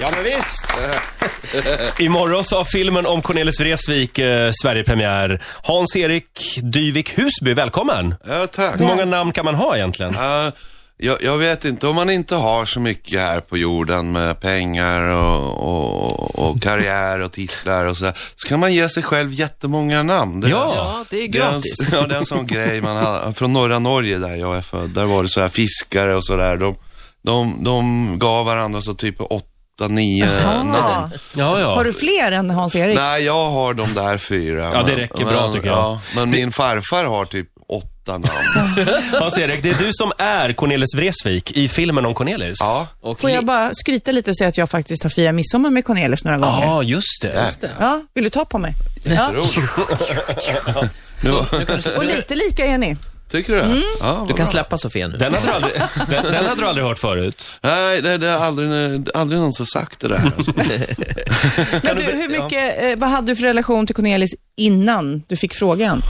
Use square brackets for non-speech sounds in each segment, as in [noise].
Ja, men visst. [laughs] Imorgon så har filmen om Cornelis Vreeswijk eh, Sverigepremiär. Hans-Erik Dyvik Husby, välkommen. Ja, tack. Hur många namn kan man ha egentligen? Ja, jag, jag vet inte, om man inte har så mycket här på jorden med pengar och, och, och karriär och titlar och så, så kan man ge sig själv jättemånga namn. Det, Ja. Ja, det är det är en, gratis. ja, det är en sån [laughs] grej man har, från norra Norge där jag är född, där var det så här fiskare och sådär. De, de, de gav varandra så typ åtta, nio namn. Ja, ja. Har du fler än Hans-Erik? Nej, jag har de där fyra. Ja, det men- räcker bra, men, tycker jag. Ja, men min farfar har typ åtta namn. [laughs] Hans-Erik, det är du som är Cornelis Vreeswijk i filmen om Cornelis. Ja, Och Får jag bara skryta lite och säga att jag faktiskt har firat midsommar med Cornelis några gånger? Ja, just det. Just det. Ja, vill du ta på mig? Ja. [laughs] Och lite lika är ni. Tycker du det? Mm. Ja, Du kan bra. släppa Sofia nu. Den hade du aldrig, den, den hade du aldrig hört förut. Nej, det, det är aldrig, aldrig någon som sagt det där. Alltså. [laughs] Men du, hur mycket, eh, vad hade du för relation till Cornelis innan du fick frågan?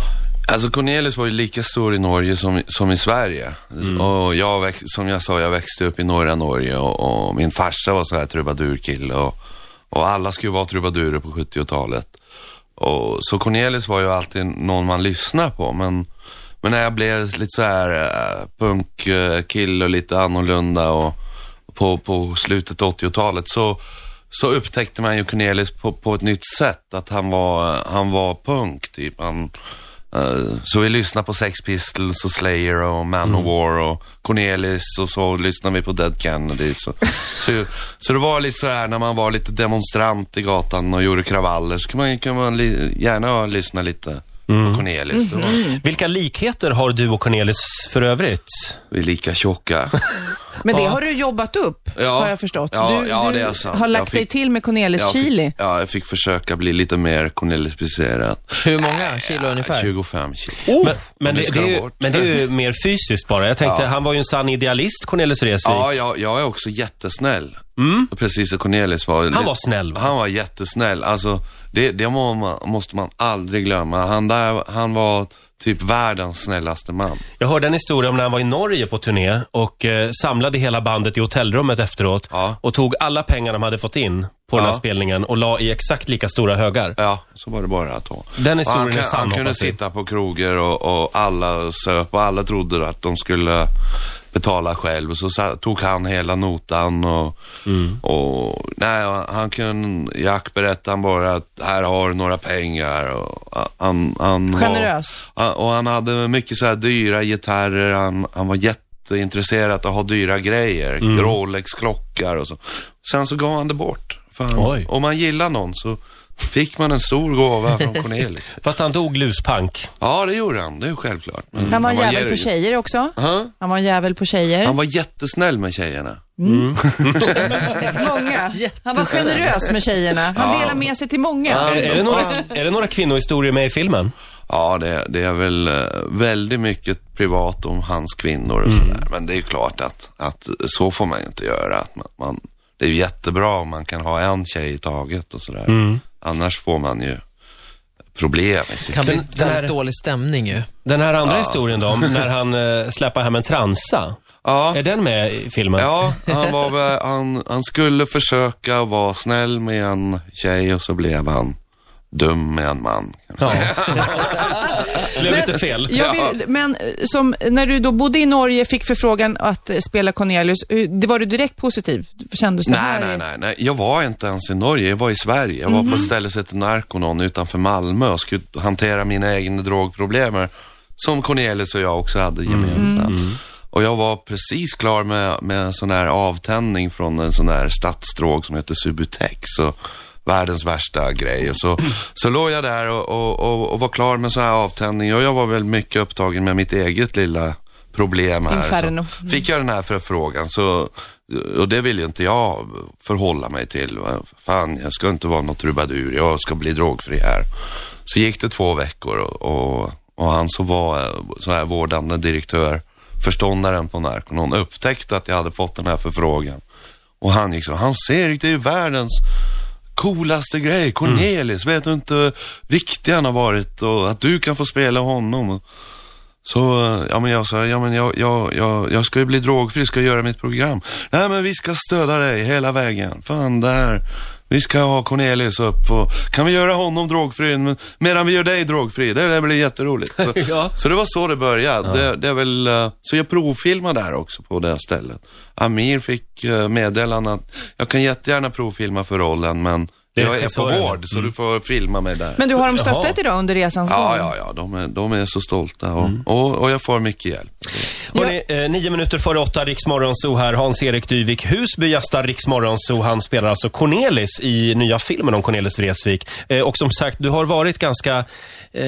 alltså Cornelis var ju lika stor i Norge som, som i Sverige. Och jag väx, som jag sa, jag växte upp i norra Norge och, och min farsa var så här trubadurkille och, och alla skulle vara trubadurer på 70-talet. Och, så Cornelis var ju alltid någon man lyssnar på, men, men när jag blev lite så här uh, punkkille och lite annorlunda och på, på slutet av 80-talet så, så upptäckte man ju Cornelis på, på ett nytt sätt. Att han var, han var punk typ. Han, eh, så vi lyssnade på Sex Pistols och Slayer och Manowar och Cornelis och så lyssnade vi på Dead Kennedy. Så, [laughs] så, så det var lite så här när man var lite demonstrant i gatan och gjorde kravaller så kan man, kan man li, gärna lyssna lite på Cornelis. Det var, Vilka likheter har du och Cornelis för övrigt? vi är lika tjocka. [laughs] Men det Ja. har du jobbat upp, Ja. har jag förstått. Ja, du ja, du det är sant. har lagt dig fick- till med Cornelis Jag chili. fick, ja, jag fick försöka bli lite mer Cornelis-speciserad. Hur många kilo ungefär? 25 kilo. Men, men, det det, ju, men det är ju mer fysiskt bara. Jag tänkte, Ja. han var ju en sann idealist, Cornelis Vreeswijk. Ja, jag, jag är också jättesnäll. Precis som Cornelis var. Han var snäll, va? Han var jättesnäll. Alltså, det, det må man, måste man aldrig glömma. Han, där, han var typ världens snällaste man. Jag hörde en historia om när han var i Norge på turné och eh, samlade hela bandet i hotellrummet efteråt Ja. och tog alla pengar de hade fått in på den här Ja. spelningen och la i exakt lika stora högar. Ja, så var det bara att ta. Den historien han, är sann, han kunde sitta på krogar och, och alla söp och alla trodde att de skulle betala själv. Och så tog han hela notan och, Mm. och nej, han kunde, Jack berättade han bara att här har du några pengar. Och han, han Generös. Var, han- och han hade mycket så här dyra gitarrer. Han, han var jätteintresserad av att ha dyra grejer. Mm. Rolex-klockar och så. Sen så gav han det bort. Oj. om man gillar någon så fick man en stor gåva från [laughs] Cornelis. Fast han dog luspank. Ja, det gjorde han. Det är ju självklart. Men Han var en jävel på tjejer också. Ja, Han var en jävel på tjejer. Han var jättesnäll med tjejerna. [laughs] Många. Han var generös med tjejerna. Han delade med sig till många. Är, är, det några, är det några kvinnohistorier med i filmen? Ja, det, det är väl eh, väldigt mycket privat om hans kvinnor och sådär. Men det är ju klart att, att så får man ju inte göra. Att man, man, det är ju jättebra om man kan ha en tjej i taget och sådär. Annars får man ju problem i sitt kan bli väldigt här- dålig stämning ju. Den här andra historien då, om [laughs] när han eh, släpper hem en transa. Ja. Är den med i filmen? Ja, [laughs] han, var väl, han, han skulle försöka vara snäll med en tjej och så blev han dum med en man. Ja. Det [laughs] blev lite fel. Jag vill, men eh, som, när du då bodde i Norge, fick förfrågan att eh, spela Cornelius, eh, det var du direkt positiv? Kändes det Nej, här? nej, nej, nej. Jag var inte ens i Norge. Jag var i Sverige. Jag var på ett ställe som heter Narconon utanför Malmö och skulle hantera mina egna drogproblem som Cornelis och jag också hade gemensamt. Och jag var precis klar med, med en sån här avtändning från en sån här stadsdrog som heter Subutex. Och världens värsta grej. Och så, så låg jag där och, och, och, och var klar med så här avtändning och jag var väl mycket upptagen med mitt eget lilla problem här. Inferno. Så fick jag den här förfrågan så, och det vill ju inte jag förhålla mig till. Fan, jag ska inte vara något trubadur, jag ska bli drogfri här. Så gick det två veckor och, och, han som var så här vårdande direktör, förståndaren på Narconon, upptäckte att jag hade fått den här förfrågan. Och han gick så, Hans-Erik, det är ju världens coolaste grej. Cornelis, vet du inte hur viktig han har varit och att du kan få spela honom. Så, eh, ja men jag sa, ja men jag, jag, jag, jag ska ju bli drogfri, ska göra mitt program. Nej men vi ska stödja dig hela vägen. Fan, där. Vi ska ha Cornelis upp och kan vi göra honom drogfri men- medan vi gör dig drogfri? Det, det blir jätteroligt. Så, [laughs] Ja. så det var så det började. Det, det är väl, eh, så jag provfilmade där också på det stället. Amir fick eh, meddelande att jag kan jättegärna provfilma för rollen men jag är på vård så du får filma mig där. Men du, har de stöttat idag under resans gång? Ja, ja, ja. De är, de är så stolta och, och, och jag får mycket hjälp. Hörrni, eh, nio minuter före åtta, Riksmorgonzoo här. Hans-Erik Dyvik Husby gästar Riksmorgonzoo. Han spelar alltså Cornelis i nya filmen om Cornelis Vreeswijk. Eh, och som sagt, du har varit ganska, eh,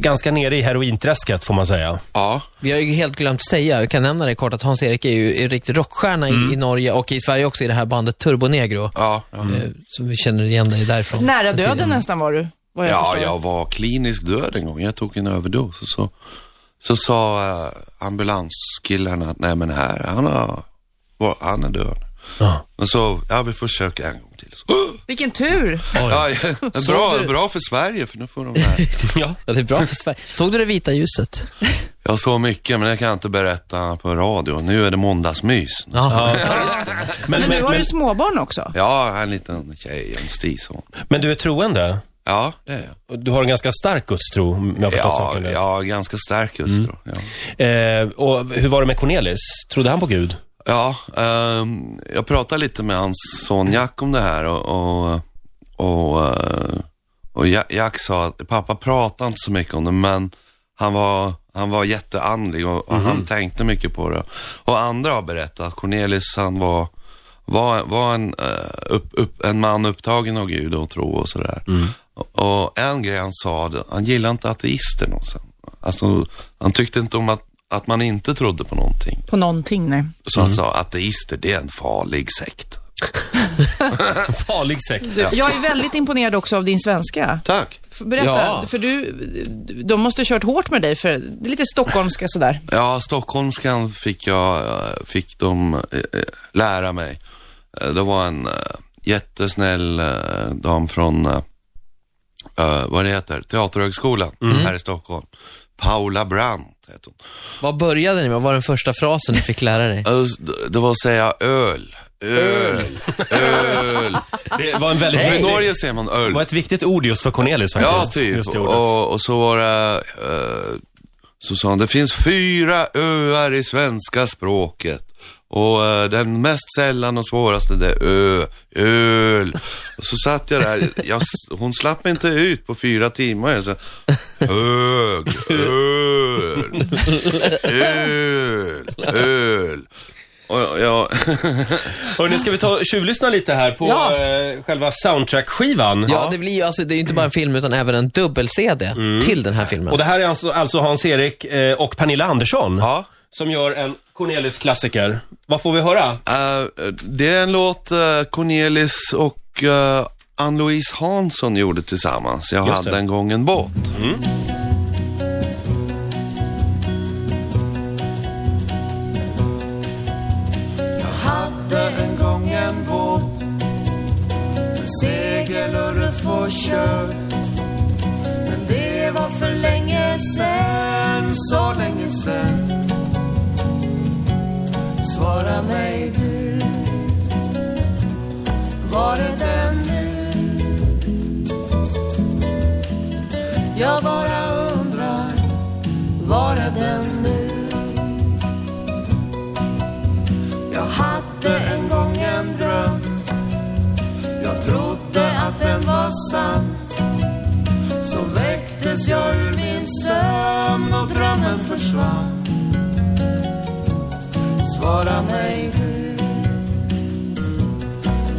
ganska nere i herointräsket, får man säga. Ja, Vi har ju helt glömt säga, jag kan nämna det kort, att Hans-Erik är ju en riktig rockstjärna i, i Norge och i Sverige också i det här bandet Turbo Negro. ja, ja. Eh, Så vi känner igen dig därifrån. Nära döden nästan var du, vad jag Ja, förstår. jag var klinisk död en gång. Jag tog en överdos och så, så sa uh, ambulanskillarna att nej men här, han, har, han är död. Ja. Men så, ja vi får försöka en gång till. Så, Vilken tur! ja, ja, bra, bra för Sverige för nu får de här. ja. [laughs] Ja, det är bra för Sverige. Såg du det vita ljuset? Jag så mycket men det kan jag inte berätta på radio. Nu är det måndagsmys. Ja. Men, Men nu har men, du småbarn också. Ja, en liten tjej, en stison. men du är troende? Ja, det är jag. Du har en ganska stark gudstro, om jag har förstått Ja, saken rätt. ja, ganska stark just då. Ja. Eh, och hur var det med Cornelis? Trodde han på Gud? Ja, ehm, jag pratade lite med hans son Jack om det här och, och, och, eh, och Ja- Jack sa att pappa pratade inte så mycket om det, men han var, han var jätteandlig och, och han tänkte mycket på det. Och andra har berättat att Cornelis, han var, var, var en, eh, upp, upp, en man upptagen av Gud och tro och sådär. Och, och en grej han sa, han gillade inte ateister någonsin. Alltså, han tyckte inte om att, att man inte trodde på någonting. På någonting, nej. Så han sa ateister, det är en farlig sekt. [laughs] Farlig sekt. Jag är väldigt imponerad också av din svenska. Tack. Berätta, Ja. för du, de måste ha kört hårt med dig, för det är lite stockholmska sådär. Ja, stockholmskan fick jag, eh, fick de eh, eh, lära mig. Det var en jättesnäll dam från, vad det heter, Teaterhögskolan här i Stockholm. Paula Brandt heter hon. Vad började ni med? Vad var den första frasen du fick lära dig? Det var att säga öl, öl, öl. Det var en väldigt I viktig, Norge säger man öl. det var ett viktigt ord just för Cornelis faktiskt. Ja, typ. Just det ordet. Och, och så var det, eh, så sa han, det finns fyra öar i svenska språket. Och eh, den mest sällan och svåraste det är ö, öl. Och så satt jag där, jag, s- hon slapp mig inte ut på fyra timmar. Jag sa, hög, öl, öl, öl. Och jag, [laughs] Hörrni, ska vi ta tjuvlyssna lite här på Ja. eh, själva soundtrack-skivan? Ja, det blir ju alltså, det är ju inte bara en film utan även en dubbel-CD till den här filmen. Och det här är alltså, alltså Hans-Erik eh, och Pernilla Andersson ja. som gör en Cornelis-klassiker. Vad får vi höra? Eh, det är en låt uh, Cornelis och uh, Ann-Louise Hansson gjorde tillsammans. Jag Just hade det. en gång en båt. hade och kör. Men det var för länge sen, så länge sen. Svara mig du, var är den nu? Jag var den var sann Så väcktes jag ur min sömn och drömmen försvann Svara mig du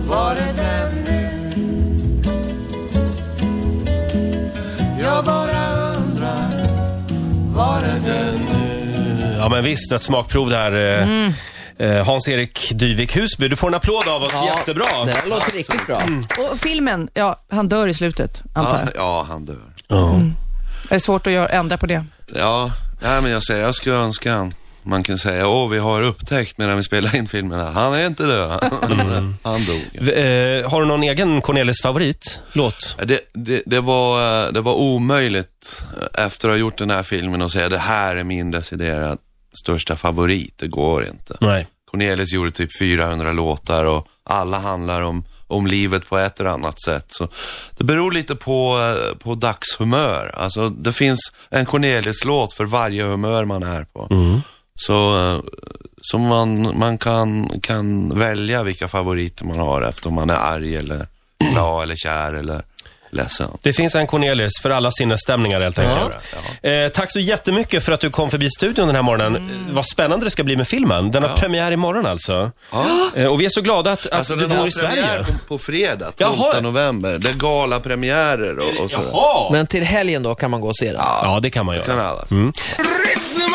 Var är den nu? Jag bara undrar Var är den nu? Ja, men visst, ett smakprov där. eh, eh, Hans-Erik Dyvik Husby, du får en applåd av oss. Jättebra. Det här låter riktigt bra. Och filmen, ja, han dör i slutet, antar Ja, jag. ja, han dör. Det är svårt att göra, ändra på det. Ja, nej, men jag säger, jag skulle önska han man kan säga, åh vi har upptäckt medan vi spelar in filmerna, han är inte död, han, [laughs] [laughs] han dog. V- eh, har du någon egen Cornelis-favorit? Låt? Det, det, det, var, eh, det var omöjligt eh, efter att ha gjort den här filmen att säga det här är min deciderat största favorit. Det går inte. Nej. Cornelis gjorde typ 400 låtar och alla handlar om, om livet på ett eller annat sätt. Så det beror lite på, eh, på dagshumör. Alltså det finns en Cornelis-låt för varje humör man är på. Så, eh, så man, man kan, kan välja vilka favoriter man har efter om man är arg eller glad eller kär eller ledsen. Det finns en Cornelis för alla sinnesstämningar helt enkelt. Eh, tack så jättemycket för att du kom förbi studion den här morgonen. Vad spännande det ska bli med filmen. Den har premiär imorgon alltså. Eh, och vi är så glada att, att Alltså du den bor har i premiär Sverige. på, på fredag, 12 Jaha. november. Det är galapremiärer och, och så. Jaha! Men till helgen då kan man gå och se den. Ja, det kan man göra. Kan alla. Ritzmorgonzoo!